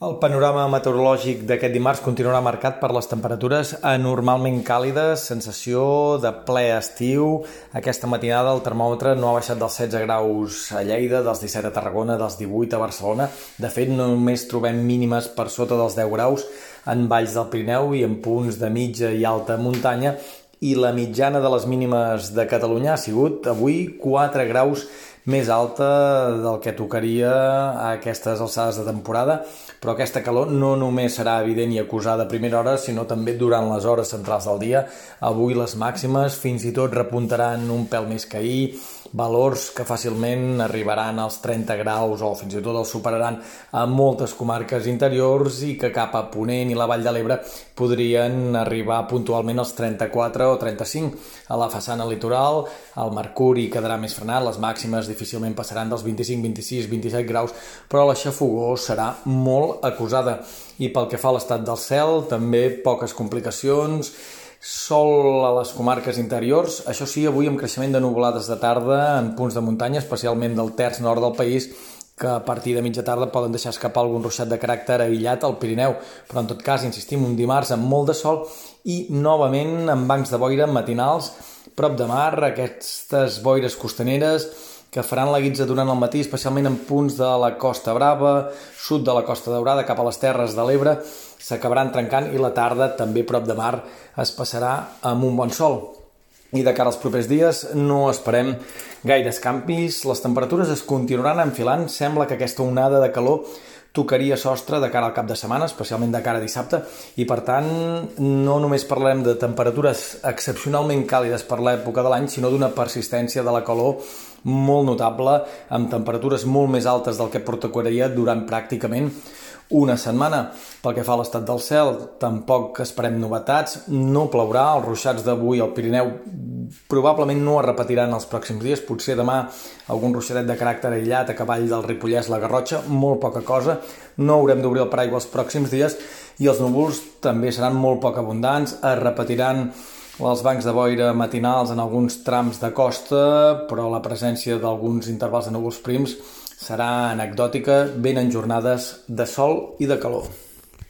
El panorama meteorològic d'aquest dimarts continuarà marcat per les temperatures anormalment càlides, sensació de ple estiu. Aquesta matinada el termòmetre no ha baixat dels 16 graus a Lleida, dels 17 a Tarragona, dels 18 a Barcelona. De fet, només trobem mínimes per sota dels 10 graus en valls del Pirineu i en punts de mitja i alta muntanya i la mitjana de les mínimes de Catalunya ha sigut avui 4 graus més alta del que tocaria a aquestes alçades de temporada, però aquesta calor no només serà evident i acusada a primera hora, sinó també durant les hores centrals del dia. Avui les màximes fins i tot repuntaran un pèl més que ahir, valors que fàcilment arribaran als 30 graus o fins i tot els superaran a moltes comarques interiors i que cap a Ponent i la Vall de l'Ebre podrien arribar puntualment als 34 o 35. A la façana litoral el mercuri quedarà més frenat, les màximes difícilment passaran dels 25, 26, 27 graus, però la xafogó serà molt acusada. I pel que fa a l'estat del cel, també poques complicacions, Sol a les comarques interiors, això sí, avui amb creixement de nuvolades de tarda en punts de muntanya, especialment del terç nord del país, que a partir de mitja tarda poden deixar escapar algun ruixat de caràcter aïllat al Pirineu, però en tot cas, insistim, un dimarts amb molt de sol i novament amb bancs de boira matinals prop de mar, aquestes boires costaneres que faran la guitza durant el matí, especialment en punts de la Costa Brava, sud de la Costa Daurada, cap a les Terres de l'Ebre, s'acabaran trencant i la tarda, també prop de mar, es passarà amb un bon sol. I de cara als propers dies no esperem gaires canvis, les temperatures es continuaran enfilant, sembla que aquesta onada de calor tocaria sostre de cara al cap de setmana, especialment de cara a dissabte, i per tant no només parlem de temperatures excepcionalment càlides per l'època de l'any, sinó d'una persistència de la calor molt notable, amb temperatures molt més altes del que portacoraria durant pràcticament una setmana. Pel que fa a l'estat del cel, tampoc esperem novetats, no plourà, els ruixats d'avui al Pirineu probablement no es repetiran els pròxims dies, potser demà algun ruixadet de caràcter aïllat a cavall del Ripollès, la Garrotxa, molt poca cosa, no haurem d'obrir el paraigua els pròxims dies i els núvols també seran molt poc abundants, es repetiran els bancs de boira matinals en alguns trams de costa, però la presència d'alguns intervals de núvols prims serà anecdòtica. Ben en jornades de sol i de calor.